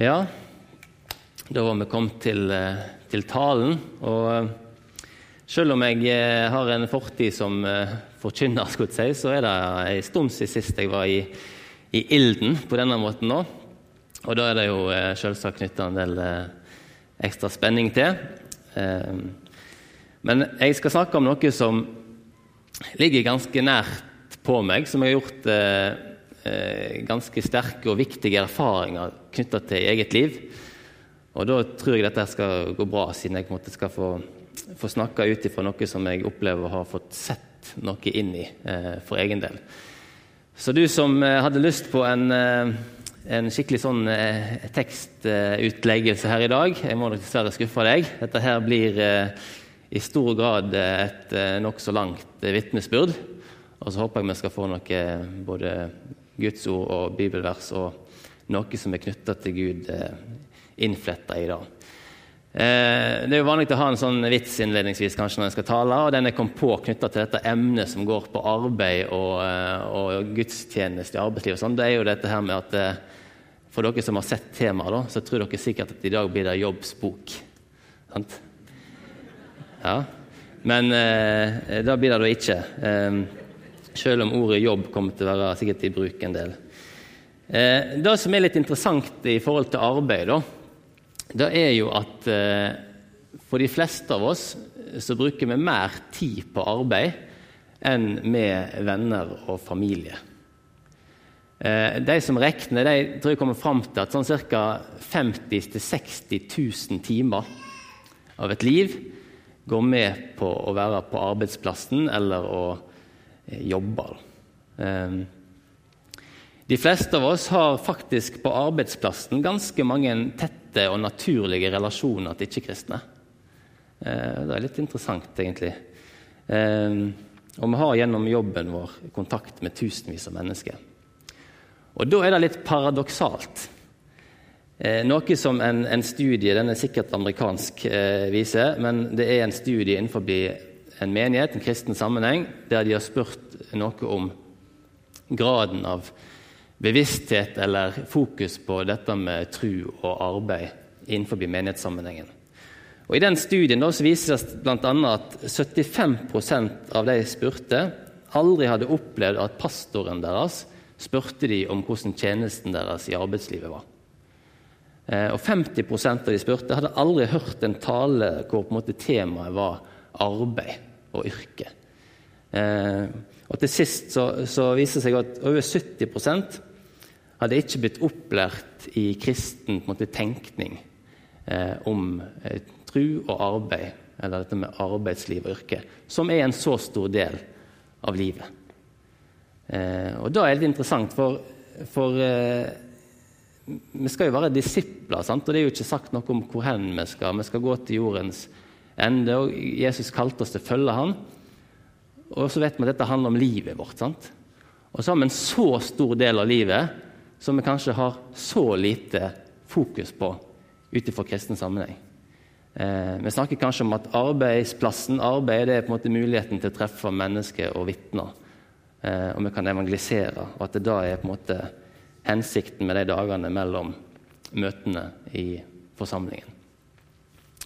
Ja, da var vi kommet til, eh, til talen. Og eh, selv om jeg eh, har en fortid som forkynner, si, så er det en stund siden sist jeg var i, i, ilden på denne måten nå. Og da er det jo selvsagt knytta en del ekstra spenning til. Men jeg skal snakke om noe som ligger ganske nært på meg, som jeg har gjort ganske sterke og viktige erfaringer knytta til eget liv. Og da tror jeg dette skal gå bra, siden jeg på en måte skal få, få snakke ut ifra noe som jeg opplever å ha fått sett noe inn i eh, for egen del. Så du som eh, hadde lyst på en, eh, en skikkelig sånn eh, tekstutleggelse her i dag, jeg må dessverre skuffe deg. Dette her blir eh, i stor grad et nokså langt vitnesbyrd. Og så håper jeg vi skal få noe både Guds ord og bibelvers og noe som er knytta til Gud, eh, innfletta i det. Eh, det er jo vanlig å ha en sånn vits innledningsvis kanskje når jeg skal tale, og den er kom på knytta til dette emnet som går på arbeid og, eh, og gudstjeneste i arbeidslivet. Sånn. Det er jo dette her med at For dere som har sett temaet, så tror dere sikkert at i dag blir det jobbsbok. Sant? Ja. Men eh, da blir det da ikke. Eh, selv om ordet 'jobb' kommer til å være sikkert i bruk en del. Eh, det som er litt interessant i forhold til arbeid, da, det er jo at eh, for de fleste av oss så bruker vi mer tid på arbeid enn med venner og familie. Eh, de som regner, de tror jeg kommer fram til at sånn ca. 50 000-60 000 timer av et liv går med på å være på arbeidsplassen eller å jobber. Ehm, de fleste av oss har faktisk på arbeidsplassen ganske mange tette og naturlige relasjoner til ikke-kristne. Eh, det er litt interessant, egentlig. Ehm, og vi har gjennom jobben vår kontakt med tusenvis av mennesker. Og da er det litt paradoksalt. Eh, noe som en, en, studie, den er sikkert amerikansk, viser, men det er en studie innenfor en menighet, en kristen sammenheng, der de har spurt noe om graden av bevissthet eller fokus på dette med tru og arbeid innenfor menighetssammenhengen. Og I den studien da, så vises det bl.a. at 75 av de spurte aldri hadde opplevd at pastoren deres spurte de om hvordan tjenesten deres i arbeidslivet var. Eh, og 50 av de spurte hadde aldri hørt en tale hvor en temaet var arbeid og yrke. Eh, og Til sist så, så viser det seg at over 70% hadde ikke blitt opplært i kristen måte, tenkning eh, om eh, tru og arbeid, eller dette med arbeidsliv og yrke, som er en så stor del av livet. Eh, og Da er det interessant, for, for eh, vi skal jo være disipler, sant? og det er jo ikke sagt noe om hvor hen vi skal. Vi skal gå til jordens ende. og Jesus kalte oss til å følge ham. Og så vet vi at dette handler om livet vårt. sant? Og så har vi en så stor del av livet som vi kanskje har så lite fokus på ut ifra kristen sammenheng. Eh, vi snakker kanskje om at arbeidsplassen, arbeid, det er på en måte muligheten til å treffe mennesker og vitner. Eh, og vi kan evangelisere. Og at det da er på en måte hensikten med de dagene mellom møtene i forsamlingen.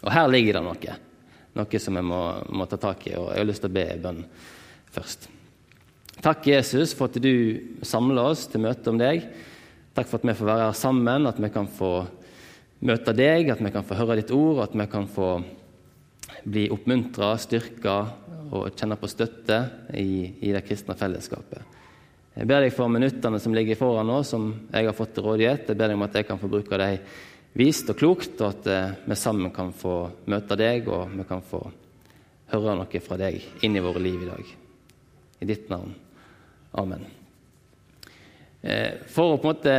Og her ligger det noe noe som jeg må, må, ta tak i. og Jeg har lyst til å be bønn først. Takk, Jesus, for at du samler oss til møte om deg. Takk for at vi får være her sammen, at vi kan få møte deg, at vi kan få høre ditt ord, at vi kan få bli oppmuntra, styrka og kjenne på støtte i, i, det kristne fellesskapet. Jeg ber deg for minuttene som ligger foran oss, som jeg har fått til rådighet. Jeg ber deg om at jeg kan få bruke dem vist og klokt, og at eh, vi sammen kan få møte deg, og vi kan få høre noe fra deg inn i våre liv i dag. I ditt navn. Amen. Eh, for å på en måte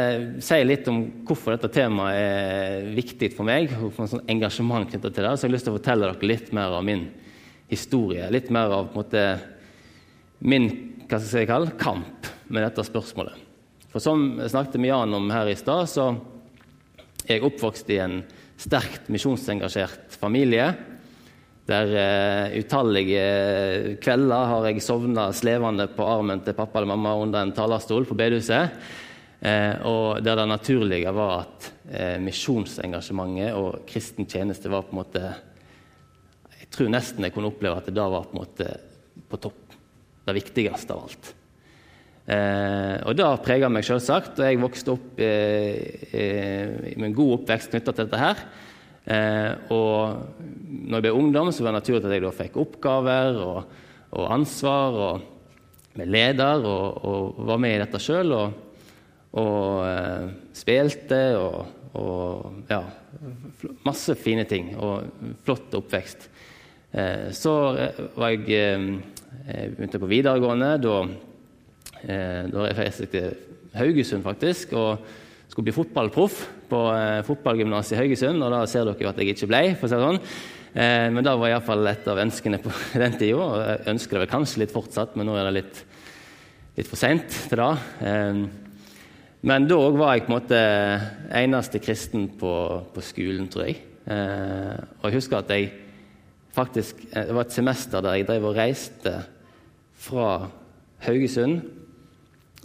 si litt om hvorfor dette temaet er viktig for meg, og for en sånn engasjement knyttet til det, så har jeg lyst til å fortelle dere litt mer av min historie. Litt mer av måte, min hva skal jeg kalle, kamp med dette spørsmålet. For Som jeg snakket med Jan om her i stad, så jeg er oppvokst i en sterkt misjonsengasjert familie. Der uh, utallige kvelder har jeg sovna slevende på armen til pappa eller mamma under en talerstol på bedehuset. Uh, og der det naturlige var at uh, misjonsengasjementet og kristen tjeneste var på en måte Jeg tror nesten jeg kunne oppleve at det da var på en måte på topp. Det viktigste av alt. Eh, og det prega meg selvsagt. Og jeg vokste opp eh, eh, med en god oppvekst knytta til dette her. Eh, og når jeg ble ungdom, så var det naturlig at jeg da fikk oppgaver og, og ansvar. og med leder og, og var med i dette sjøl. Og, og eh, spilte og, ja, masse fine ting. Og flott oppvekst. Eh, så var jeg begynte på videregående. Da, da jeg reiste til Haugesund, faktisk. og skulle bli fotballproff på eh, fotballgymnaset i Haugesund. Og da ser dere jo at jeg ikke ble. for å si det sånn. Eh, men det var iallfall et av ønskene på den tida. Jeg ønsker det vel kanskje litt fortsatt, men nå er det litt, litt for seint til det. Eh, men da var jeg på en måte eneste kristen på, på skolen, tror jeg. Eh, og jeg husker at jeg faktisk Det var et semester der jeg drev og reiste fra Haugesund eh,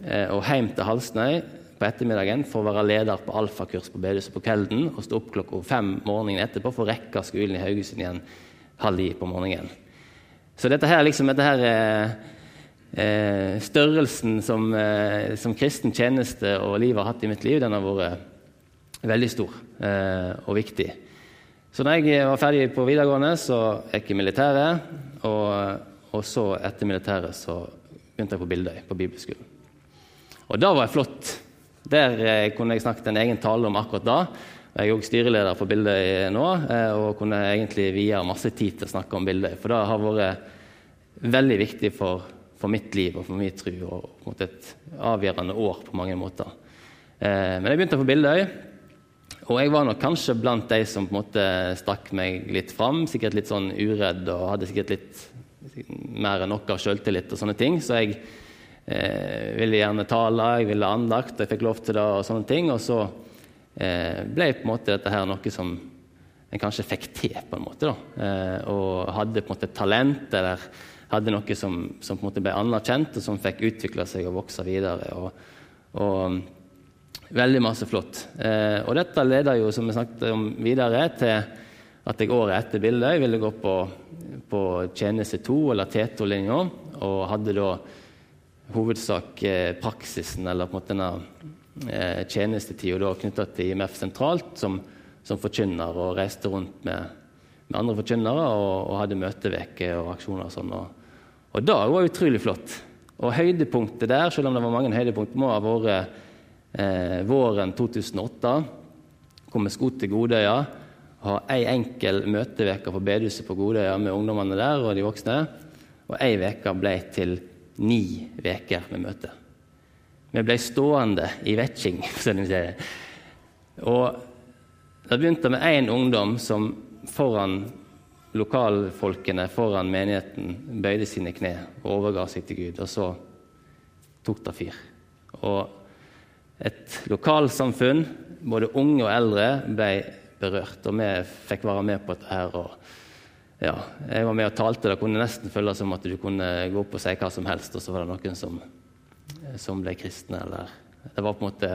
og hjem til Halsnøy på ettermiddagen for å være leder på alfakurs på bedehuset på kvelden og stå opp klokka fem morgenen etterpå for å rekke skolen i Haugesund igjen halv ni på morgenen. Så dette her, liksom, dette her eh, eh, størrelsen som, eh, som, kristen tjeneste og livet har hatt i mitt liv, den har vært veldig stor eh, og viktig. Så når jeg var ferdig på videregående, så gikk jeg i militæret. Og, og, så etter militæret så begynte jeg på Bildøy, på bibelskolen. Og da var flott. Der eh, kunne jeg snakket en egen tale om akkurat da. Jeg er òg styreleder for Bildøy nå, eh, og kunne egentlig vie masse tid til å snakke om Bildøy. For det har vært veldig viktig for for mitt liv og for min tro, og mot et avgjørende år på mange måter. Eh, men jeg begynte på Bildøy, og jeg var nok kanskje blant de som på en måte stakk meg litt fram. Sikkert litt sånn uredd og hadde sikkert litt mer enn nok av sjøltillit og sånne ting. Så jeg eh, ville gjerne tale, jeg ville andakt, jeg fikk lov til det og sånne ting. Og så eh, ble på en måte dette her noe som en kanskje fikk til, på en måte. da, eh, Og hadde på en måte talent eller hadde noe som, som, på en måte ble anerkjent, og som fikk utvikle seg og vokse videre. Og, og um, veldig masse flott. Eh, og dette leder jo, som vi snakket om videre, til at jeg året etter bildet ville gå på, på tjeneste 2, eller T2-linja, og hadde da hovedsak eh, praksisen, eller på en måte denne eh, tjenestetida knytta til IMF sentralt, som, som forkynner, og reiste rundt med, med andre forkynnere og, og hadde møteveker og aksjoner og sånn. Og, og det var utrolig flott. Og høydepunktet der, selv om det var mange høydepunkt, må ha vært eh, våren 2008, hvor vi skulle til Godøya. Ha ei enkel møteveke på bedehuset på Godøya med ungdommene der og de voksne. Og ei uke ble til ni uker med møte. Vi ble stående i vetching, som de sier. Og det begynte med én ungdom som foran lokalfolkene foran menigheten bøyde sine kne og overga seg til Gud. Og så tok det fyr. Og et lokalsamfunn, både unge og eldre, ble berørt. Og vi fikk være med på dette her. og ja, Jeg var med og talte. Det kunne nesten føles som at du kunne gå opp og si hva som helst, og så var det noen som, som ble kristne. Eller Det var på en måte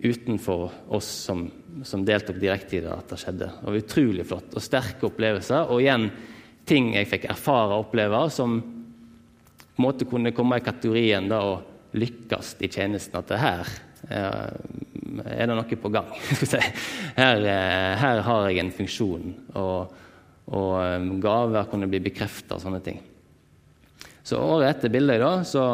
utenfor oss som, som deltok direkte i det, at det skjedde. Det var utrolig flott og sterke opplevelser. Og igjen ting jeg fikk erfare og oppleve, som på en måte kunne komme i kategorien da å lykkes i tjenesten. At det her eh, er det noe på gang. her, eh, her, har jeg en funksjon, og, og eh, gaver kunne bli bekrefta og sånne ting. Så året etter bildet da, så,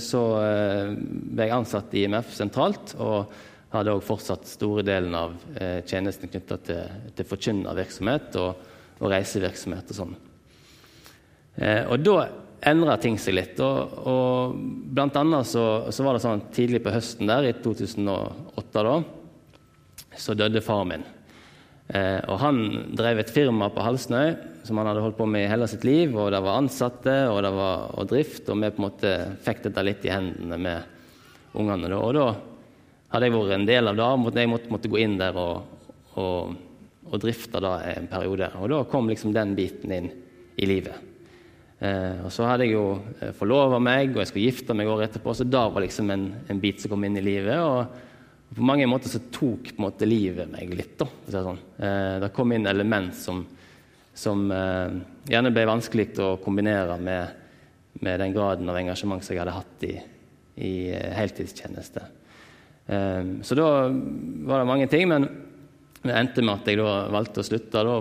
så ble jeg ansatt i IMF sentralt. og hadde òg fortsatt store delen av eh, tjenesten knytta til, til forkynnervirksomhet og, og, reisevirksomhet og sånn. Eh, og da endra ting seg litt. Og, og blant annet så, så, var det sånn tidlig på høsten der, i 2008, da, så døde far min. Eh, og han drev et firma på Halsnøy som han hadde holdt på med i hele sitt liv. og Det var ansatte og det var og drift, og vi på en måte fikk dette litt i hendene med ungene. Da. Og da hadde jeg vært en del av det, og jeg måtte, måtte gå inn der og, og, og drifte det en periode. Og da kom liksom den biten inn i livet. Eh, og Så hadde jeg jo eh, forlova meg, og jeg skulle gifte meg året etterpå. Så da var liksom en, en bit som kom inn i livet. og på mange måter så tok måte livet meg litt. da, sånn. Eh, det kom inn element som, som eh, gjerne ble vanskelig å kombinere med, med, den graden av engasjement som jeg hadde hatt i, i eh, heltidstjeneste. Eh, så da var det mange ting, men det endte med at jeg da valgte å slutte da,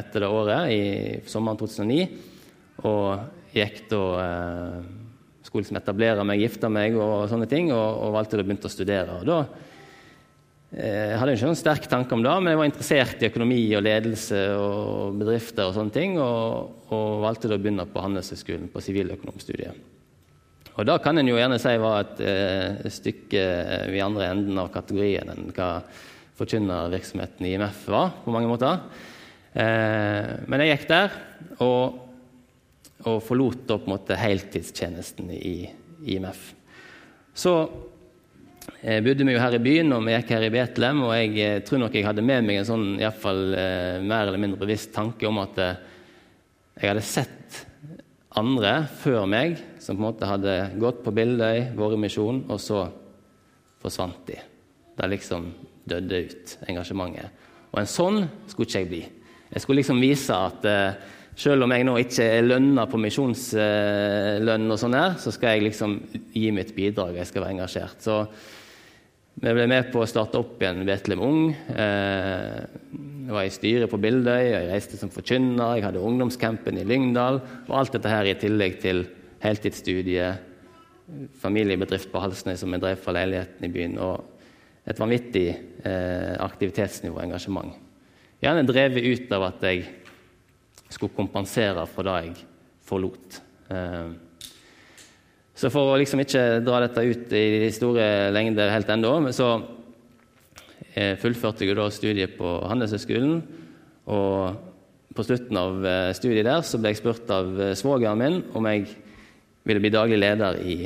etter det året, i sommeren 2009. Og gikk da eh, skulle liksom etablere meg, gifte meg og sånne ting, og, og valgte å begynne å studere. Og da jeg eh, hadde ikke noen sterk tanke om det, men jeg var interessert i økonomi og ledelse og bedrifter og sånne ting, og, og valgte da å begynne på Handelshøyskolen på siviløkonomstudiet. Og da kan en jo gjerne si var et eh, stykke i andre enden av kategorien enn hva forkynnervirksomheten i IMF var, på mange måter. Eh, men jeg gikk der, og og forlot da på en måte heltidstjenesten i IMF. Så eh, bodde vi jo her i byen, og vi gikk her i Betlehem. Og jeg eh, tror nok jeg hadde med meg en sånn i fall, eh, mer eller mindre bevisst tanke om at jeg hadde sett andre før meg som på en måte hadde gått på Bildøy, vært i misjon, og så forsvant de. Det liksom døde ut, engasjementet. Og en sånn skulle ikke jeg bli. Jeg skulle liksom vise at selv om jeg nå ikke er lønna på misjonslønn, og sånn her, så skal jeg liksom gi mitt bidrag. Jeg skal være engasjert. Så vi ble med på å starte opp igjen Betlehem Ung. Eh, jeg var i styret på Bildøy, jeg reiste som forkynner, jeg hadde ungdomscampen i Lyngdal. Og alt dette her i tillegg til heltidsstudiet, familiebedrift på Halsnøy som jeg drev fra leiligheten i byen, og et vanvittig eh, aktivitetsnivå og engasjement. Gjerne drevet ut av at jeg skulle kompensere for det jeg forlot. Eh, så for å liksom ikke dra dette ut i de store lengder helt ennå, så eh, fullførte jeg da studiet på Handelshøyskolen. Og på slutten av eh, studiet der så ble jeg spurt av svogeren min om jeg ville bli daglig leder i,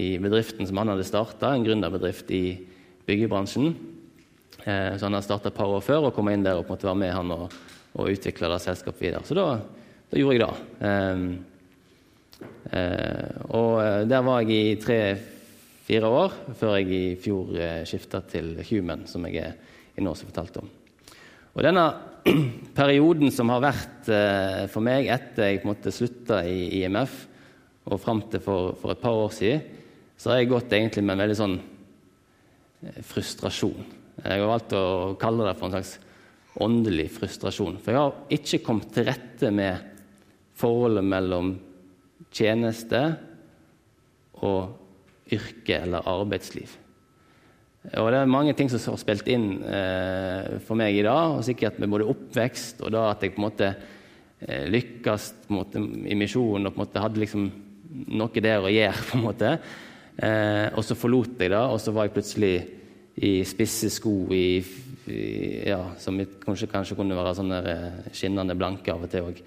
i bedriften som han hadde starta, en gründerbedrift i byggebransjen. Så han hadde starta et par år før og kom inn der og måtte være med han og og utvikle det selskapet videre. Så da, da gjorde jeg det. Uh, og eh, der var jeg i tre-fire år, før jeg i fjor eh, skifta til Human, som jeg er i nå, som fortalte om. Og denne perioden som har vært uh, for meg etter jeg måte slutta i IMF, og fram til for, for, et par år siden, så har jeg gått egentlig med en veldig sånn frustrasjon. Jeg har valgt å kalle det for en slags åndelig frustrasjon. For jeg har ikke kommet til rette med forholdet mellom tjeneste og yrke eller arbeidsliv. Og Det er mange ting som har spilt inn eh, for meg i dag, og sikkert med både oppvekst og da at jeg på en måte eh, lykkes måte, i misjonen og på en måte hadde liksom noe der å gjøre. på en måte. Eh, og så forlot jeg det, og så var jeg plutselig i spisse sko i ja, som kanskje, kanskje, kunne være sånne eh, skinnende blanke av og til òg,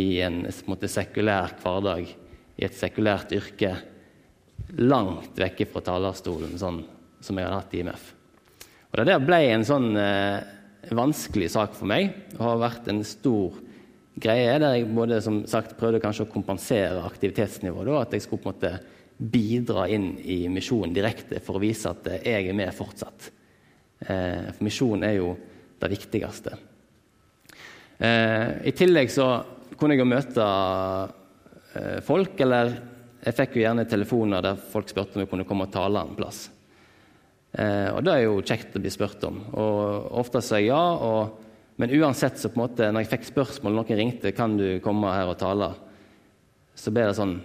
i en, en måte, sekulær hverdag, i et sekulært yrke, langt vekke fra talerstolen, sånn som jeg hadde hatt i IMF. Og Det der ble en sånn eh, vanskelig sak for meg, og har vært en stor greie der jeg både som sagt prøvde kanskje å kompensere aktivitetsnivået. At jeg skulle på en måte bidra inn i misjonen direkte for å vise at jeg er med fortsatt. Eh, for misjonen er jo det viktigste. Eh, I tillegg så kunne jeg jo møte eh, folk, eller jeg fikk jo gjerne telefoner der folk spurte om jeg kunne komme og tale en plass. Og det er jo kjekt å bli spurt om. Og ofte sa jeg ja. Og, men uansett, så på en måte, når jeg fikk spørsmål, noen ringte kan du komme her og tale, så ble det sånn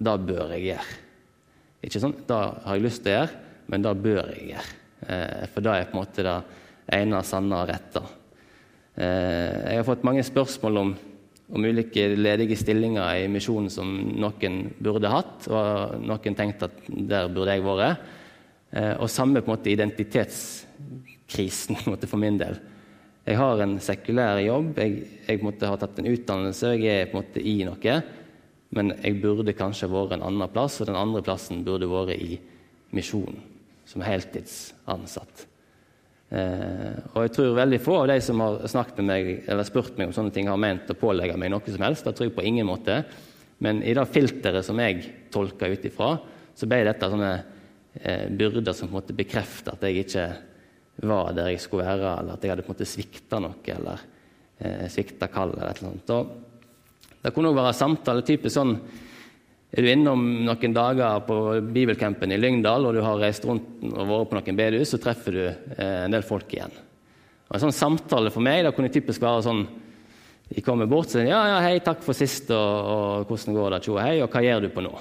Det bør jeg gjøre. Ikke sånn, Det har jeg lyst til å gjøre, men det bør jeg gjøre. Eh, for det er på en måte det ene sanne og rette. Eh, jeg har fått mange spørsmål om, om ulike ledige stillinger i misjonen som noen burde hatt, og noen tenkte at der burde jeg vært. Eh, og samme på en måte identitetskrisen på en måte, for min del. Jeg har en sekulær jobb, jeg, jeg måte, har tatt en utdannelse, jeg er på en måte i noe. Men jeg burde kanskje vært en annen plass, og den andre plassen burde vært i misjonen som heltidsansatt. Eh, og jeg tror veldig få av de som har snakket med meg eller spurt meg om sånne ting, har ment å pålegge meg noe som helst. Det tror jeg på ingen måte. Men i det filteret som jeg tolka ut ifra, så ble dette sånne eh, byrder som på en måte bekrefter at jeg ikke var der jeg skulle være, eller at jeg hadde på en måte svikta noe, eller eh, svikta kallet, eller et eller annet. Og det kunne òg være samtale typisk sånn er du innom noen dager på bibelcampen i Lyngdal og du har reist rundt og vært på noen bedehus, så treffer du eh, en del folk igjen. Og En sånn samtale for meg da kunne typisk være sånn De kommer bort og sier ja, ja, hei, takk for sist, og, og hvordan går det, hei, og hva gjør du på nå?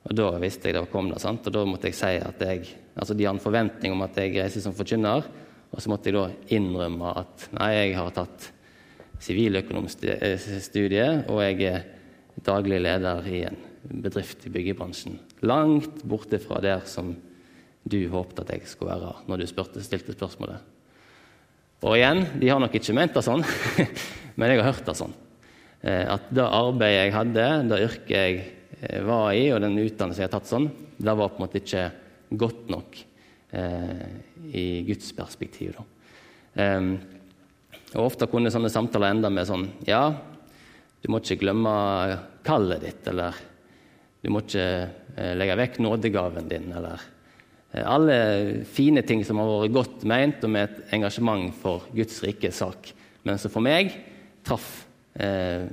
Og Da visste jeg det kom det, sant? og da måtte jeg si at jeg altså de har en forventning om at jeg reiser som forkynner, og så måtte jeg da innrømme at nei, jeg har tatt siviløkonomstudiet, og jeg er daglig leder i en bedrift i byggebransjen. Langt borte fra der som du håpet at jeg skulle være når du spurte, stilte spørsmålet. Og igjen, de har nok ikke ment det sånn, men jeg har hørt det sånn. Eh, at det arbeidet jeg hadde, det yrket jeg eh, var i, og den utdannelsen jeg har tatt sånn, det var på en måte ikke godt nok eh, i Guds perspektiv. Da. Eh, og Ofte kunne sånne samtaler ende med sånn Ja, du må ikke glemme kallet ditt, eller du må ikke eh, legge vekk nådegaven din, eller eh, Alle fine ting som har vært godt meint og med et engasjement for Guds rike sak, men som for meg traff eh,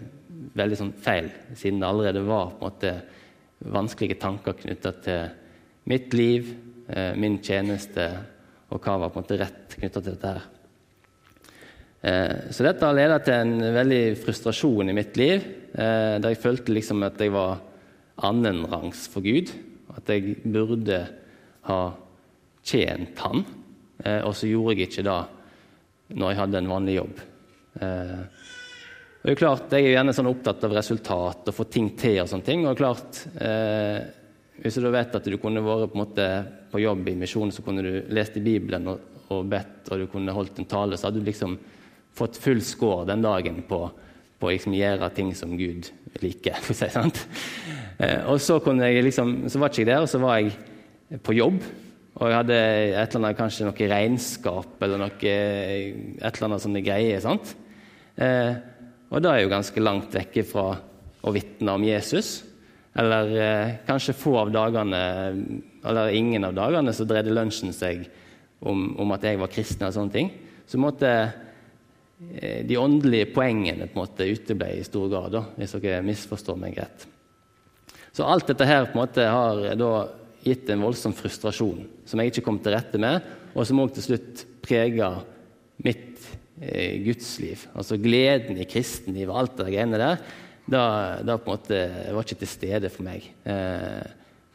veldig sånn feil, siden det allerede var på en måte vanskelige tanker knytta til mitt liv, eh, min tjeneste, og hva var på en måte rett knytta til dette. her. Eh, så dette har ledet til en veldig frustrasjon i mitt liv, eh, der jeg følte liksom at jeg var annenrangs for Gud. At jeg burde ha tjent Han, eh, og så gjorde jeg ikke det når jeg hadde en vanlig jobb. Og det er klart, Jeg er gjerne sånn opptatt av resultat og få ting til. og sånne ting, og det er klart, Hvis du vet at du kunne vært på, på jobb i misjonen, så kunne du lest i Bibelen og, og bedt, og du kunne holdt en tale, så hadde du liksom fått full score den dagen på, på å liksom gjøre ting som Gud liker. for å si sant? Eh, og så, liksom, så, var ikke jeg der, og så var jeg på jobb. Og jeg hadde et eller annet, kanskje noe regnskap eller noe, et eller annet sånne greier. sant? Eh, og da er jeg jo ganske langt vekke fra å vitne om Jesus. Eller eh, kanskje få av dagene, eller ingen av dagene, så dreide lunsjen seg om, om, at jeg var kristen. og sånne ting. Så måtte Eh, de åndelige poengene på en måte uteble i stor grad, da, hvis dere misforstår meg rett. Så alt dette her på en måte har da gitt en voldsom frustrasjon som jeg ikke kom til rette med, og som òg til slutt preger mitt eh, gudsliv. Altså gleden i kristenlivet og alt det greiene der. Da, da på en måte var ikke til stede for meg. Eh,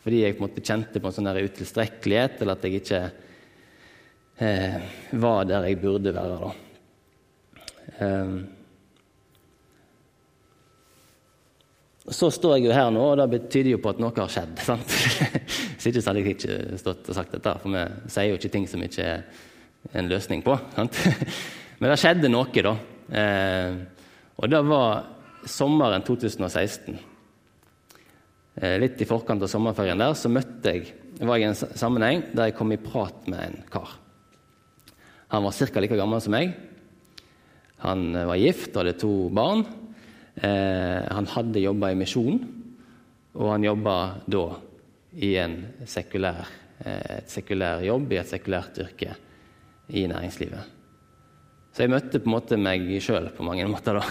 fordi jeg på en måte kjente på en sånn utilstrekkelighet, eller at jeg ikke eh, var der jeg burde være. da. Um, så står jeg jo her nå, og det betyr jo på at noe har skjedd. sant? Hvis ikke så hadde jeg ikke stått og sagt dette, for vi sier jo ikke ting som ikke er en løsning på. sant? Men det skjedde noe, da. Eh, og det var sommeren 2016. Eh, litt i forkant av sommerferien der så møtte jeg var jeg i en sammenheng der jeg kom i prat med en kar. Han var ca. like gammel som meg. Han var gift og hadde to barn. Eh, han hadde jobba i misjon, og han jobba da i sekulær, eh, et sekulær jobb i et sekulært yrke i næringslivet. Så jeg møtte på en måte meg sjøl på mange måter. da.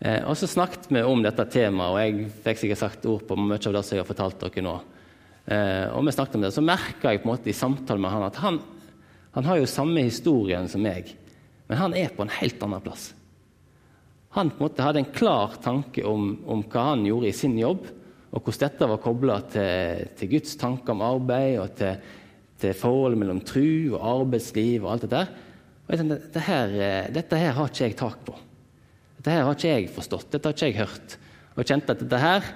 Eh, og så snakket vi om dette temaet, og jeg fikk sikkert sagt ord på mye av det som jeg har fortalt dere nå. Eh, og vi snakket om det, Så merka jeg på en måte i samtalen med han at han, han har jo samme historien som meg. Men han er på en helt annen plass. Han på en måte hadde en klar tanke om, om hva han gjorde i sin jobb, og hvordan dette var kobla til, til, Guds tanker om arbeid og til, til forholdet mellom tru og arbeidsliv og alt dette. Og jeg tenkte, dette, her, dette her har ikke jeg tak på. Dette her har ikke jeg forstått, dette har ikke jeg hørt. Og kjente at dette her,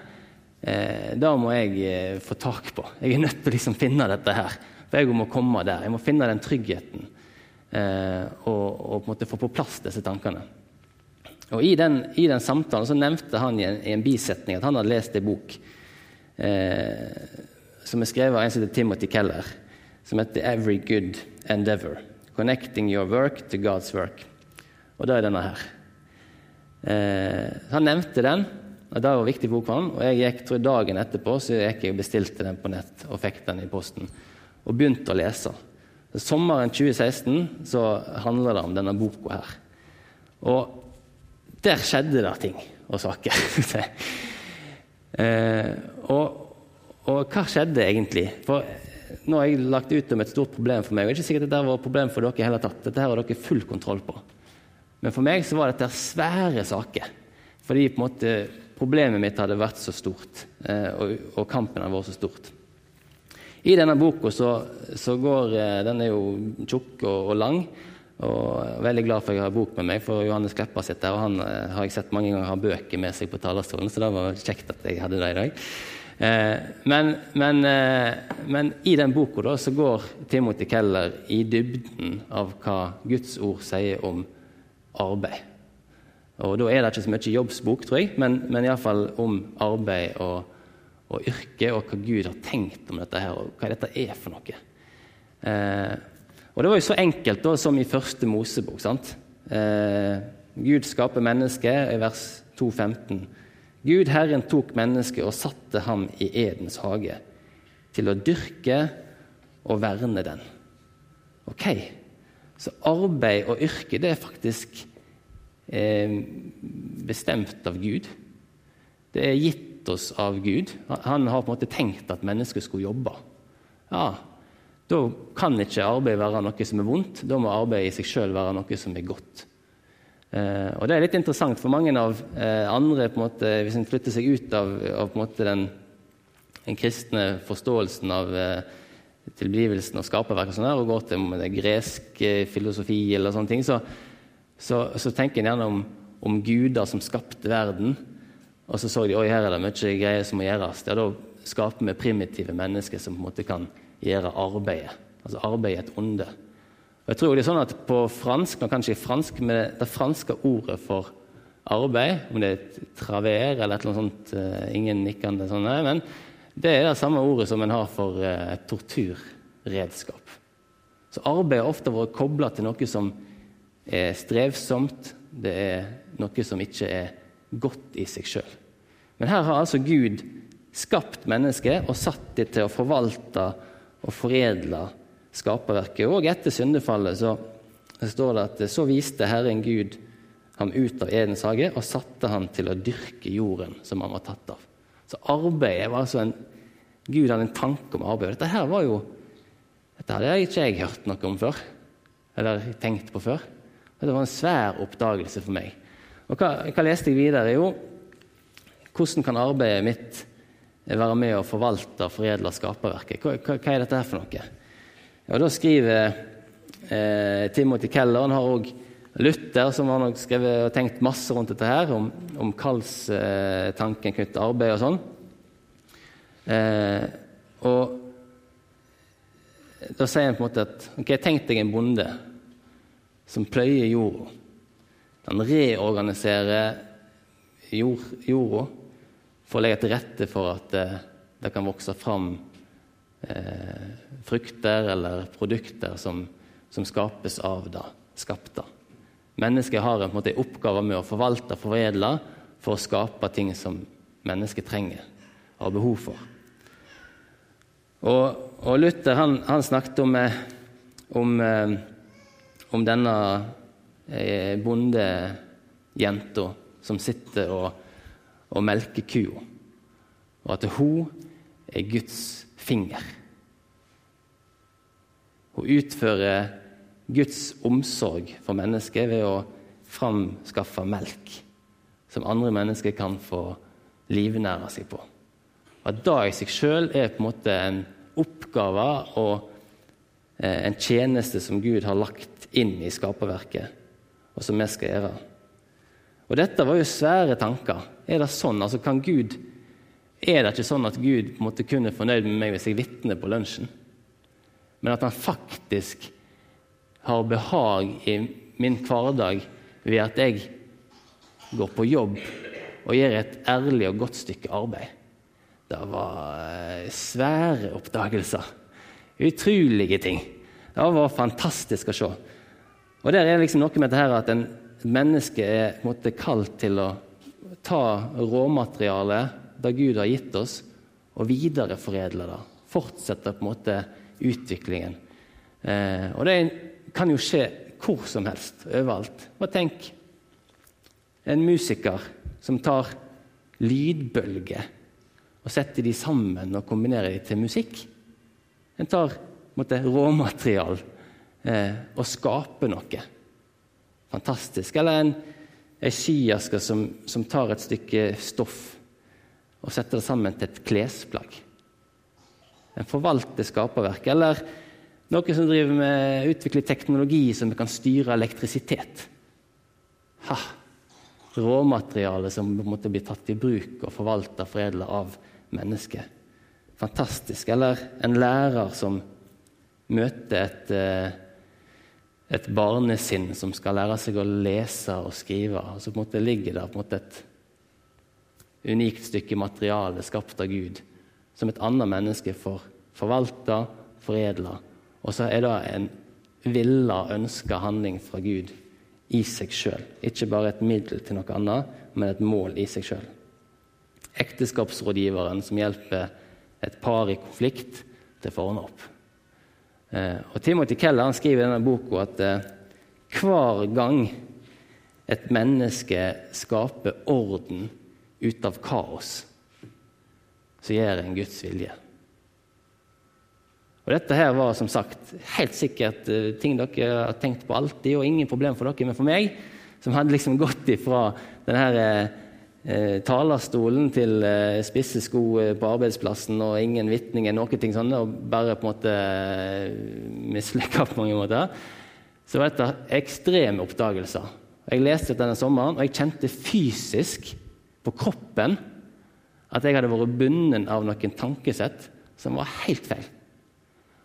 eh, da må jeg eh, få tak på. Jeg er nødt til å liksom finne dette her. For jeg må komme der. Jeg må finne den tryggheten eh, og, og, på en måte få på plass disse tankene. Og I den, i den samtalen så nevnte han i en, i en, bisetning at han hadde lest en bok eh, som er skrevet av en som heter Timothy Keller, som heter 'Every Good Endeavor'. Connecting your work to God's work. Og det er denne her. Eh, han nevnte den, og Det var viktig bok for han, og jeg gikk, tror Dagen etterpå så gikk jeg og bestilte den på nett og fikk den i posten. Og begynte å lese. Sommeren 2016 så handler det om denne boka her. Og der skjedde det ting og saker. eh, og, og, hva skjedde egentlig? For nå har jeg lagt ut om et stort problem for meg. Det er ikke sikkert at dette var et problem for dere heller tatt. Dette har dere full kontroll på. Men for meg så var dette svære saker. Fordi på en måte problemet mitt hadde vært så stort, eh, og, og kampen hadde vært så stort. I denne boka så, så går eh, Den er jo tjukk og, og lang. Og veldig glad for at jeg har bok med meg, for Johannes Kleppa sitter her. Og han eh, har jeg sett mange ganger ha bøker med seg på talerstolen, så det var kjekt at jeg hadde det i dag. Eh, men, men, eh, men, i den boka så går Timothy Keller i dybden av hva Guds ord sier om arbeid. Og Da er det ikke så mye jobbsbok, tror jeg, men, men iallfall om arbeid og, og, yrke, og hva Gud har tenkt om dette her, og hva dette er for noe. Eh, og Det var jo så enkelt da, som i første Mosebok. sant? Eh, Gud skaper mennesket, i vers 2,15. Gud Herren tok mennesket og satte ham i Edens hage til å dyrke og verne den. Ok, Så arbeid og yrke det er faktisk eh, bestemt av Gud. Det er gitt oss av Gud. Han har på en måte tenkt at mennesket skulle jobbe. Ja, da kan ikke arbeid være noe som er vondt, da må arbeid i seg sjøl være noe som er godt. Eh, og Det er litt interessant, for mange av eh, andre, måte, hvis en flytter seg ut av, av den, den, kristne forståelsen av eh, tilblivelsen og skaperverk og, sånn og går til det gresk filosofi, eller sånne ting, så, så, så tenker en gjerne om, om, guder som skapte verden. Og så så de oi, her er det mye greier som må gjøres. Ja, da skaper vi primitive mennesker som på en måte kan gjøre arbeidet. Altså arbeid et onde. Og jeg tror det er sånn at På fransk, nå kanskje fransk, med det franske ordet for arbeid, om det er traver eller et eller annet sånt uh, Ingen nikkende sånn, nei, men det er det samme ordet som en har for et torturredskap. Så arbeid har ofte vært kobla til noe som er strevsomt, det er noe som ikke er godt i seg sjøl. Men her har altså Gud skapt mennesket og satt det til å forvalte og foredle skaperverket. Og etter syndefallet så står det at så viste Herren Gud ham ut av Edens hage og satte ham til å dyrke jorden som han var tatt av. Så arbeidet var altså en Gud hadde en tanke om arbeid. Dette her var jo dette hadde jeg ikke jeg hørt noe om før, eller tenkt på før. Det var en svær oppdagelse for meg. Og hva, hva leste jeg videre? Jo, hvordan kan arbeidet mitt være med å forvalte og foredle skaperverket. Hva, hva, hva, er dette her for noe? Og Da skriver eh, Timothy Keller Han har òg Luther, som har nok skrevet og tenkt masse rundt dette her, om, om kallstanken knyttet til arbeid og sånn. Eh, og da sier han på en måte at ok, tenk deg en bonde som pløyer jorda. Han reorganiserer jord, jorda for å legge til rette for at eh, det kan vokse fram eh, frukter eller produkter som, som skapes av det skapte. Mennesket har en, måte, oppgave med å forvalte og foredle for å skape ting som mennesket trenger og har behov for. Og, og Luther han, han, snakket om, eh, om, eh, om denne eh, bondejenta som sitter og og melker kua, og at hun er Guds finger. Hun utfører Guds omsorg for mennesket ved å framskaffe melk som andre mennesker kan få livnære seg på. At det i seg sjøl er på en måte en oppgave og eh, en tjeneste som Gud har lagt inn i skaperverket, og som vi skal gjøre. Og Dette var jo svære tanker. Er det sånn? Altså, kan Gud, er det ikke sånn at Gud måtte kunne fornøyd med meg hvis jeg vitner på lunsjen? Men at han faktisk har behag i min hverdag ved at jeg går på jobb og gjør et ærlig og godt stykke arbeid. Det var eh, svære oppdagelser. Utrolige ting. Det var fantastisk å se. Og der er liksom noe med det her at en menneske er kalt til å ta råmaterialet det Gud har gitt oss, og videreforedle det. Fortsette på en måte utviklingen. Eh, og det kan jo skje hvor som helst, overalt. Og tenk en musiker som tar lydbølger og setter de sammen og kombinerer de til musikk. En tar måte, råmaterial eh, og skape noe fantastisk. Eller en, en skiaske som, som, tar et stykke stoff og setter det sammen til et klesplagg. En forvalter skaperverket. Eller noen som driver med utvikler teknologi som kan styre elektrisitet. Ha! Råmateriale som måtte bli tatt i bruk og forvalta og foredla av mennesket. Fantastisk. Eller en lærer som møter et, eh, et barnesinn som skal lære seg å lese og skrive. Og så på en måte ligger der på en måte et unikt stykke materiale skapt av Gud, som et annet menneske får forvalta, foredla. Og så er det en villa, ønska handling fra Gud i seg sjøl. Ikke bare et middel til noe annet, men et mål i seg sjøl. Ekteskapsrådgiveren som hjelper et par i konflikt til å få ordne opp. Eh, og Timothy Keller han skriver i denne boka at eh, hver gang et menneske skaper orden ut av kaos, så gjør en Guds vilje. Og Dette her var som sagt helt sikkert uh, ting dere har tenkt på alltid, og ingen problem for dere, men for meg, som hadde liksom gått ifra denne uh, uh, talerstolen til uh, spisse sko på arbeidsplassen og ingen vitninger, noen ting sånne, og bare på en måte uh, mislykka på mange måter, så var dette ekstreme oppdagelser. Jeg leste dette denne sommeren, og jeg kjente fysisk på kroppen at jeg hadde vært bundet av noen tankesett som var helt feil.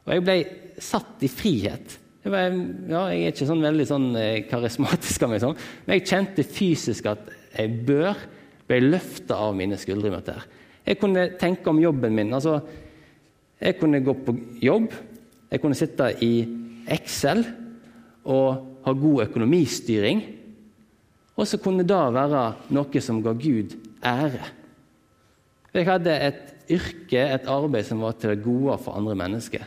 Og jeg ble satt i frihet. Jeg, var, ja, jeg er ikke sånn veldig sånn eh, karismatisk av meg, sånn, men jeg kjente fysisk at jeg bør ble løfta av mine skuldre. med dette. Jeg kunne tenke om jobben min. altså Jeg kunne gå på jobb, jeg kunne sitte i Excel og ha god økonomistyring. Og så kunne det være noe som ga Gud ære. Jeg hadde et yrke, et arbeid som var til det gode for andre mennesker.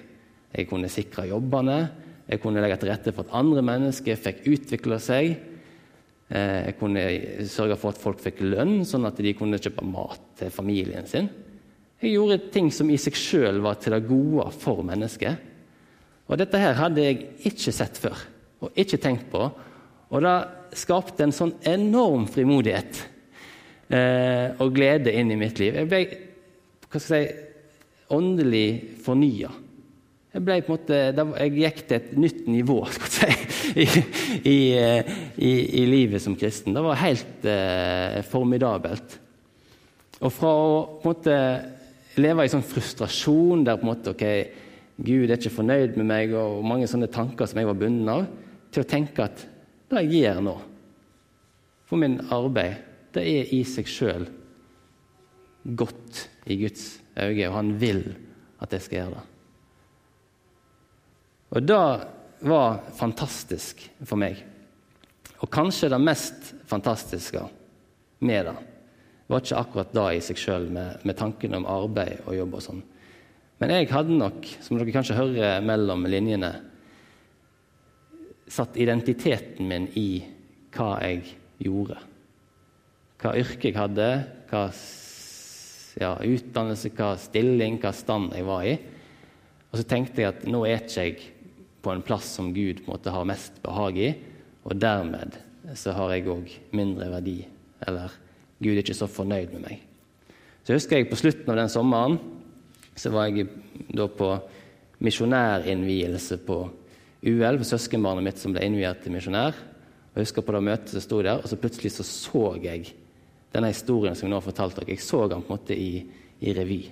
Jeg kunne sikre jobbene, jeg kunne legge til rette for at andre mennesker fikk utvikle seg. Eh, jeg kunne sørge for at folk fikk lønn, sånn at de kunne kjøpe mat til familien sin. Jeg gjorde ting som i seg sjøl var til det gode for mennesket. Og dette her hadde jeg ikke sett før, og ikke tenkt på. Og det skapte en sånn enorm frimodighet eh, og glede inn i mitt liv. Jeg ble hva skal jeg si, åndelig fornya. Jeg, ble på en måte, jeg gikk til et nytt nivå si, i, i, i, i, livet som kristen. Det var helt eh, formidabelt. Og fra å på en måte leve i sånn frustrasjon der på en måte, ok, Gud er ikke fornøyd med meg, og mange sånne tanker som jeg var bundet av, til å tenke at det jeg gjør nå, for min arbeid, det er i seg sjøl godt i Guds øyne, og han vil at jeg skal gjøre det. Og det var fantastisk for meg. Og kanskje det mest fantastiske med det var ikke akkurat det i seg sjøl, med, med tanken om arbeid og jobb og sånn. Men jeg hadde nok, som dere kanskje hører mellom linjene, satt identiteten min i hva jeg gjorde. Hva yrke jeg hadde, hva ja, utdannelse, hva stilling, hva stand jeg var i. Og så tenkte jeg at nå er ikke jeg på en plass som Gud måtte ha mest behag i, og dermed så har jeg òg mindre verdi, eller Gud er ikke så fornøyd med meg. Så husker jeg på slutten av den sommeren så var jeg da på misjonærinnvielse på UL, for søskenbarnet mitt som ble innviet til misjonær. Og Jeg husker på det møtet som sto der, og så plutselig så, så jeg denne historien som jeg nå har fortalt dere. Jeg så den på en måte i, i revy.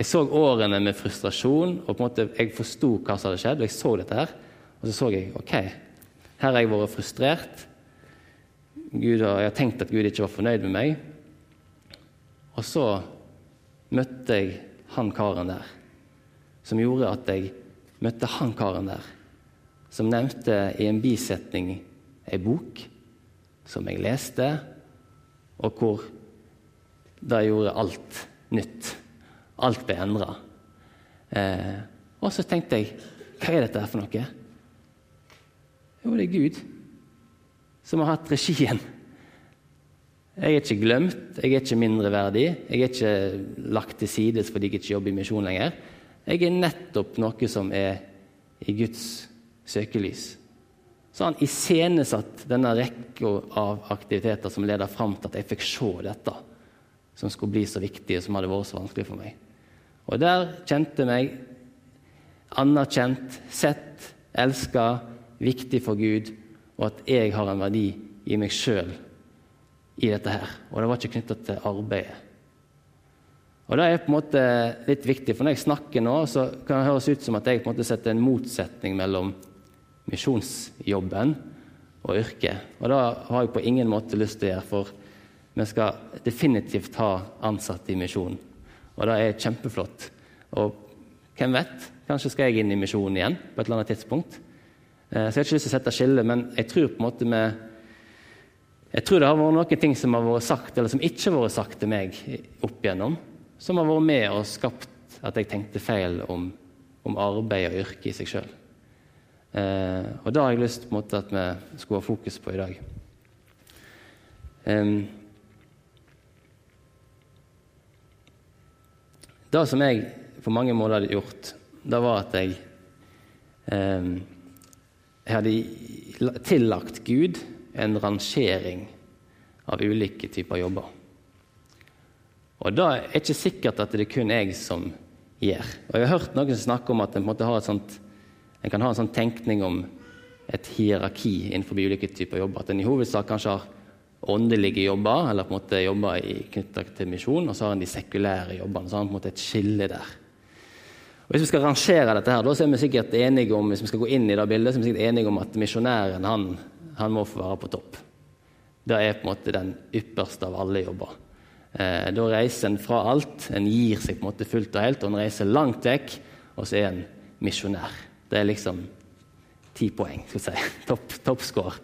Jeg så årene med frustrasjon, og på en måte jeg forsto hva som hadde skjedd. og jeg så dette her, Og så så jeg ok, her har jeg vært frustrert. Gud, jeg har tenkt at Gud ikke var fornøyd med meg. Og så møtte jeg han karen der, som gjorde at jeg møtte han karen der, som nevnte i en bisetning ei bok som jeg leste, og hvor det gjorde alt nytt. Alt ble endra. Eh, og så tenkte jeg hva er dette her for noe? Jo, det er Gud som har hatt regien. Jeg er ikke glemt, jeg er ikke mindreverdig, jeg er ikke lagt til sides fordi jeg ikke jobber i misjon lenger. Jeg er nettopp noe som er i Guds søkelys. Så han iscenesatt denne rekka av aktiviteter som leder fram til at jeg fikk se dette, som skulle bli så viktig og som hadde vært så vanskelig for meg. Og der kjente meg anerkjent, sett, elska, viktig for Gud, og at jeg har en verdi i meg sjøl i dette her. Og det var ikke knytta til arbeidet. Og Det er på en måte litt viktig, for når jeg snakker nå, så kan det høres ut som at jeg på en måte setter en motsetning mellom misjonsjobben og yrket. Og det har jeg på ingen måte lyst til å gjøre, for vi skal definitivt ha ansatte i misjonen. Og det er kjempeflott. Og hvem vet, kanskje skal jeg inn i misjonen igjen på et eller annet tidspunkt. Eh, så jeg har ikke lyst til å sette skille, men jeg tror på en måte med jeg tror det har vært noen ting som har vært sagt, eller som ikke har vært sagt til meg opp igjennom, som har vært med og skapt at jeg tenkte feil om, om arbeid og yrke i seg sjøl. Eh, og det har jeg lyst på en måte at vi skulle ha fokus på i dag. Eh, det som jeg på mange måter hadde gjort, det var at jeg, eh, hadde tillagt Gud en rangering av ulike typer jobber. Og da er det ikke sikkert at det er kun jeg som gjør. Og Jeg har hørt noen snakke om at en, sånt, en kan ha en sånn tenkning om et hierarki innenfor ulike typer jobber. At en i hovedsak kanskje har åndelige jobber, eller på en måte jobber knytta til misjon, og så har en de sekulære jobbene. Så har en på en måte et skille der. Og Hvis vi skal rangere dette, her, da så er vi sikkert enige om hvis vi skal gå inn i det bildet, så er vi sikkert enige om at misjonæren han han må få være på topp. Det er på en måte den ypperste av alle jobber. Eh, da reiser en fra alt. En gir seg på en måte fullt og helt, og en reiser langt vekk, og så er en misjonær. Det er liksom ti poeng, skal vi si. Topp, toppscore.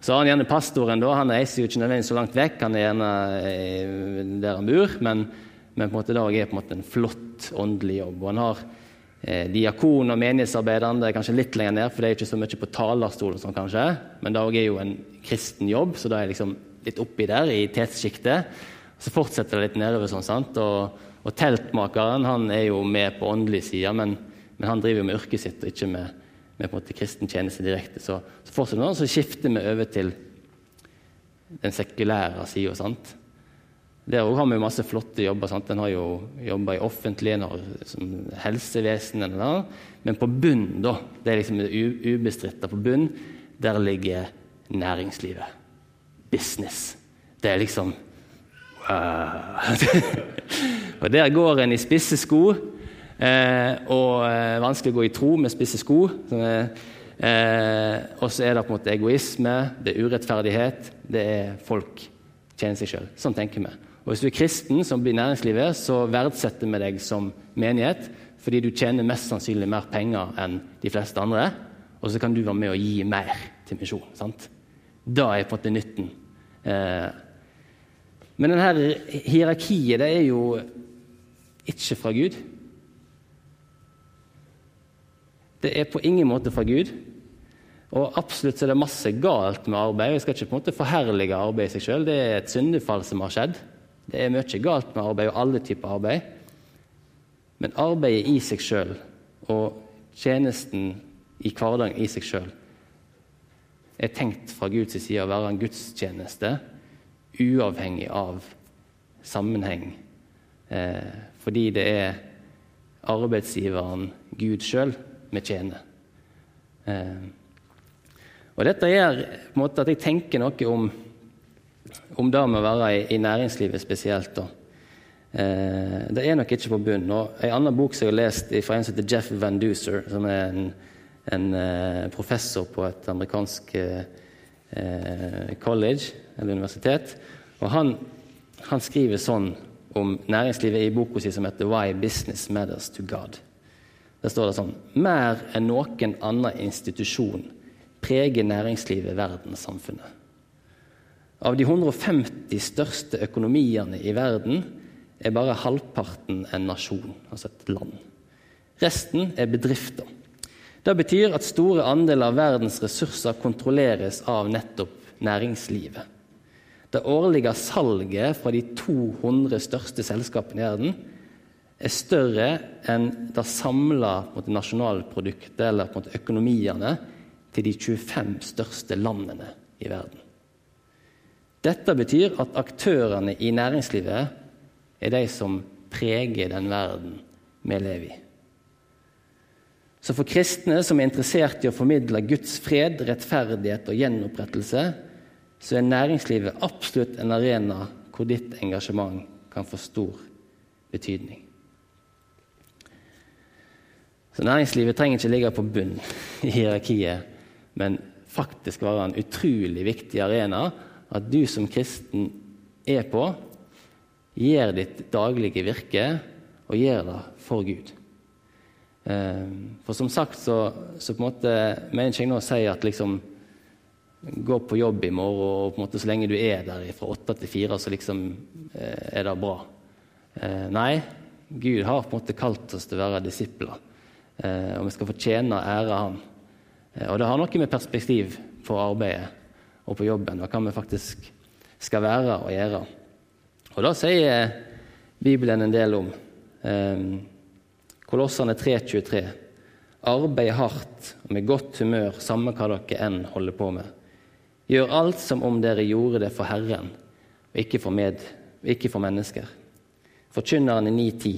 Så har han gjerne pastoren. da, Han reiser jo ikke nødvendigvis så langt vekk, han er gjerne eh, der han bor, men, men på en måte det er på en måte en flott åndelig jobb. og han har Eh, diakon og menighetsarbeideren det er kanskje litt lenger ned, for det er ikke så mye på talerstolen, sånn kanskje. men det er jo en kristen jobb, så da er liksom litt oppi der i tetssjiktet. Så fortsetter det litt nedover. sånn, sant? Og, og, teltmakeren han er jo med på åndelig side, men, men, han driver jo med yrket sitt og ikke med, med på en måte kristen tjeneste direkte. Så, så fortsetter det, så skifter vi over til den sekulære sida. Der òg har vi masse flotte jobber. Sant? En har jo jobba i offentlig, en har som helsevesen, eller, men på bunn, da, det er liksom det på bunn, der ligger næringslivet. Business. Det er liksom wow. Og der går en i spisse sko, og eh, vanskelig å gå i tro med spisse sko. Eh, og så er det på en måte egoisme, det er urettferdighet, det er folk tjener seg sjøl. Sånn tenker vi. Og Hvis du er kristen som blir næringslivet, så verdsetter vi deg som menighet fordi du tjener mest sannsynlig mer penger enn de fleste andre, og så kan du være med og gi mer til misjon. Da er på en måte nytten. Eh, men denne hierarkiet det er jo ikke fra Gud. Det er på ingen måte fra Gud. Og absolutt er det masse galt med arbeid. Jeg skal ikke på en måte forherlige arbeid i seg sjøl. Det er et syndefall som har skjedd. Det er mye galt med arbeid, og alle typer arbeid. Men arbeidet i seg sjøl og tjenesten i hverdagen i seg sjøl er tenkt fra Guds side å være en gudstjeneste uavhengig av sammenheng. Eh, fordi det er arbeidsgiveren Gud sjøl vi tjener. Eh, og dette gjør måte at jeg tenker noe om om det med å være i, i næringslivet spesielt. da. Eh, det er nok ikke på bunnen. Og En annen bok som jeg har lest fra en som heter Jeff Van Duser, som er en, en eh, professor på et amerikansk eh, college eller universitet. og han, han, skriver sånn om næringslivet i boka si som heter 'Why Business Matters to God'. Der står det sånn Mer enn noen annen institusjon preger næringslivet verdenssamfunnet. Av de 150 største økonomiene i verden er bare halvparten en nasjon, altså et land. Resten er bedrifter. Det betyr at store andeler av verdens ressurser kontrolleres av nettopp næringslivet. Det årlige salget fra de 200 største selskapene i verden er større enn det samla nasjonalproduktet eller økonomiene til de 25 største landene i verden. Dette betyr at aktørene i næringslivet er de som preger den verden vi lever i. Så for kristne som er interessert i å formidle Guds fred, rettferdighet og gjenopprettelse, så er næringslivet absolutt en arena hvor ditt engasjement kan få stor betydning. Så næringslivet trenger ikke ligge på bunn i hierarkiet, men faktisk være en utrolig viktig arena at du som kristen er på, gjør ditt daglige virke og gjør det for Gud. Ehm, for som sagt så, så på en måte mener ikke jeg nå å si at liksom gå på jobb i morgen, og på en måte så lenge du er der fra åtte til fire, så liksom eh, er det bra. Eh, nei, Gud har på en måte kalt oss til å være disipler, og vi skal få tjene og ære ham. Og det har noe med perspektiv på arbeidet og på jobben, hva vi faktisk skal være og gjøre. Og da sier Bibelen en del om. Kolossene 3.23. Arbeid hardt og med godt humør, samme hva dere enn holder på med. Gjør alt som om dere gjorde det for Herren, og ikke for, med, ikke for mennesker. Forkynneren i 9.10.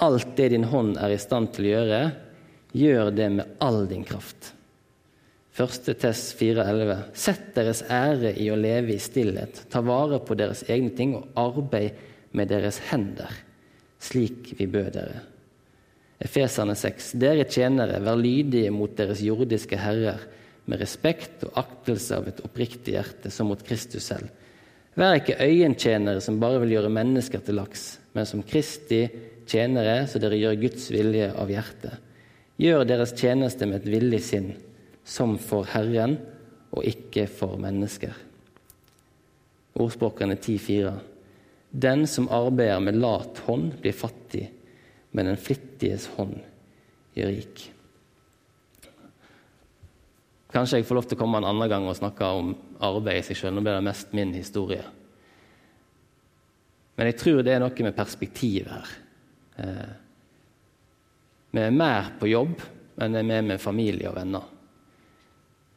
Alt det din hånd er i stand til å gjøre, gjør det med all din kraft. Første Tess 4,11. Sett deres ære i å leve i stillhet, ta vare på deres egne ting og arbeid med deres hender, slik vi bød dere. Efeserne 6. Dere tjenere, vær lydige mot deres jordiske herrer, med respekt og aktelse av et oppriktig hjerte, som mot Kristus selv. Vær ikke øyentjenere som bare vil gjøre mennesker til laks, men som Kristi tjenere, så dere gjør Guds vilje av hjertet. Gjør deres tjeneste med et villig sinn, som for Herren og ikke for mennesker. Ordspråkene 10,4. Den som arbeider med lat hånd, blir fattig men den flittiges hånd gjør rik. Kanskje jeg får lov til å komme en annen gang og snakke om arbeid i seg sjøl. Nå blir det mest min historie. Men jeg tror det er noe med perspektivet her. Eh, vi er mer på jobb enn vi er med med familie og venner.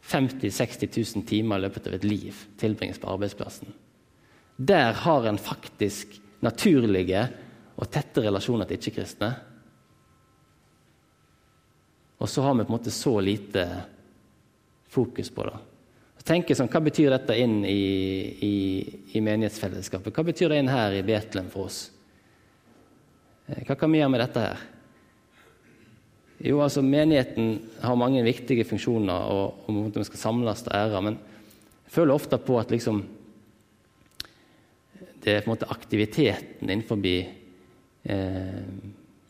50 000-60 000 timer i løpet av et liv tilbringes på arbeidsplassen. Der har en faktisk naturlige og tette relasjoner til ikke-kristne. Og så har vi på en måte så lite fokus på det. Tenk sånn, Hva betyr dette inn i, i, i, menighetsfellesskapet? Hva betyr det inn her i Betlehem for oss? Eh, hva kan vi gjøre med dette her? Jo, altså Menigheten har mange viktige funksjoner, og, og vi skal samles til ære. Men jeg føler ofte på at liksom, det er på en måte aktiviteten innenfor eh,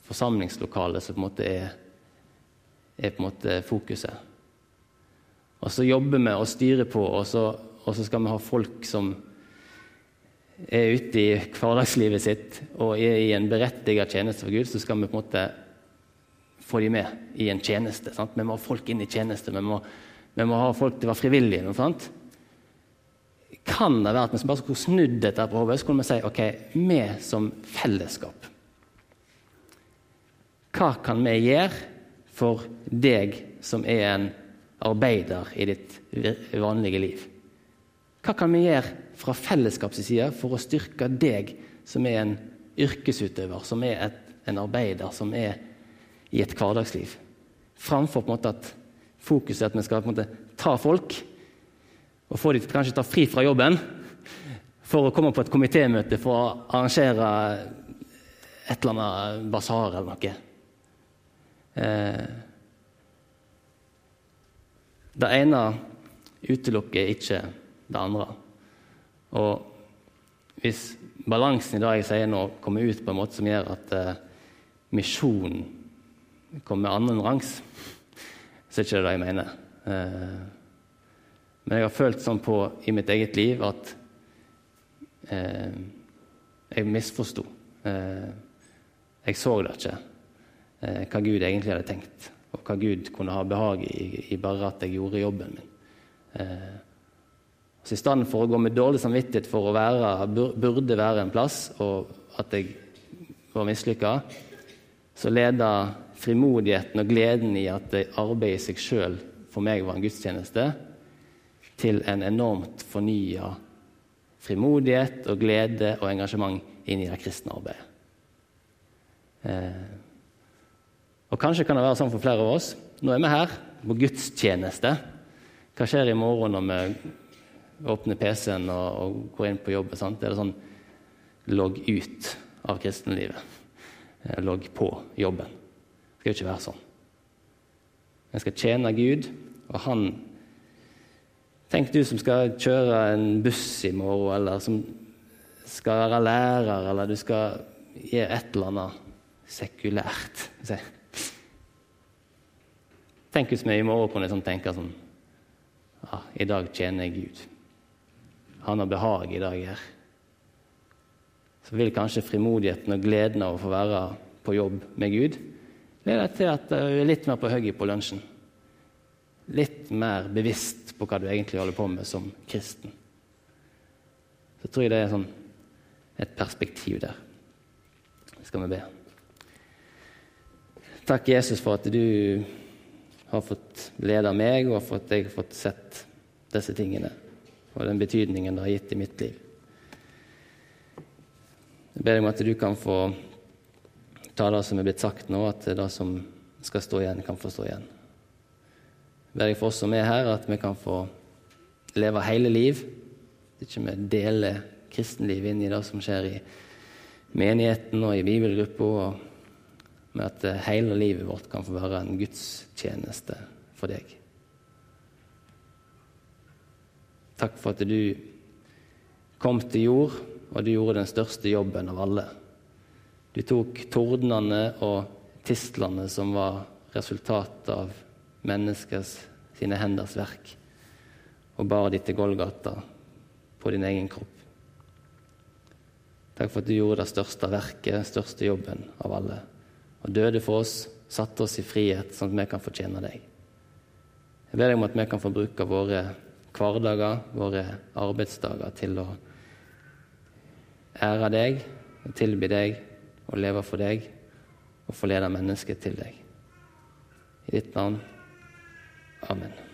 forsamlingslokalet som på en måte er, er på en måte fokuset. Og så jobber vi og styrer på, og så, og så skal vi ha folk som er ute i hverdagslivet sitt og er i en berettiget tjeneste for Gud, så skal vi på en måte få dem med i en tjeneste. Sant? Vi må ha folk inn i tjeneste, vi må, vi må ha folk til å være frivillige. Sant? Kan det være at vi bare skulle snudd dette på hodet, så kunne vi si ok, vi som fellesskap hva kan vi gjøre for deg som er en arbeider i ditt vanlige liv? Hva kan vi gjøre fra fellesskapets side for å styrke deg som er en yrkesutøver, som er et, en arbeider, som er i et hverdagsliv? Framfor på en måte at fokuset er at vi skal på en måte ta folk og få dem til kanskje ta fri fra jobben for å komme på et komitémøte for å arrangere et eller annet basar eller noe. Eh, det ene utelukker ikke det andre. Og hvis balansen i det jeg sier nå, kommer ut på en måte som gjør at eh, misjonen kommer annenrangs, så er det ikke det jeg mener. Eh, men jeg har følt sånn på i mitt eget liv at eh, jeg misforsto. Eh, jeg så det ikke, eh, hva Gud egentlig hadde tenkt. Og hva Gud kunne ha behag i, i bare at jeg gjorde jobben min. Eh, så I stedet for å gå med dårlig samvittighet for å være, burde være en plass, og at jeg var mislykka, så leda frimodigheten og gleden i at arbeidet i seg sjøl for meg var en gudstjeneste, til en enormt fornya frimodighet og glede og engasjement inn i det kristne arbeidet. Eh, og Kanskje kan det være sånn for flere av oss. Nå er vi her på gudstjeneste. Hva skjer i morgen når vi åpner PC-en og, og, gå inn på jobb? Sant? Det Er sånn logg ut av kristenlivet? Eh, logg på jobben? Det skal jo ikke være sånn. En skal tjene Gud, og Han Tenk du som skal kjøre en buss i morgen, eller som skal være lærer, eller du skal gjøre et eller annet sekulært. Tenk hvis vi i morgen kunne sånn tenke sånn ja, I dag tjener jeg Gud. Han har behag i dag her. Så vil kanskje frimodigheten og gleden av å få være på jobb med Gud lede til at du er litt mer på hugget på lunsjen. Litt mer bevisst på hva du egentlig holder på med som kristen. Så tror jeg det er sånn et perspektiv der. Det Skal vi be. Takk, Jesus, for at du har fått lede meg, og for at jeg har fått sett disse tingene og den betydningen det har gitt i mitt liv. Jeg ber deg om at du kan få ta det som er blitt sagt nå, at det som skal stå igjen, kan få stå igjen. Jeg ber deg for oss som er her, at vi kan få leve hele liv. Ikke vi deler kristenlivet inn i det som skjer i menigheten og i bibelgruppa men at hele livet vårt kan få være en gudstjeneste for deg. Takk for at du kom til jord, og du gjorde den største jobben av alle. Du tok tordnene og tislene som var resultatet av menneskers sine henders verk, og bar de til Golgata på din egen kropp. Takk for at du gjorde det største verket, den største jobben av alle og døde for oss, satte oss i frihet, sånn at vi kan fortjene deg. Jeg ber deg om at vi kan få bruke våre hverdager, våre arbeidsdager, til å ære deg, tilby deg og leve for deg og forlede mennesket til deg. I ditt navn. Amen.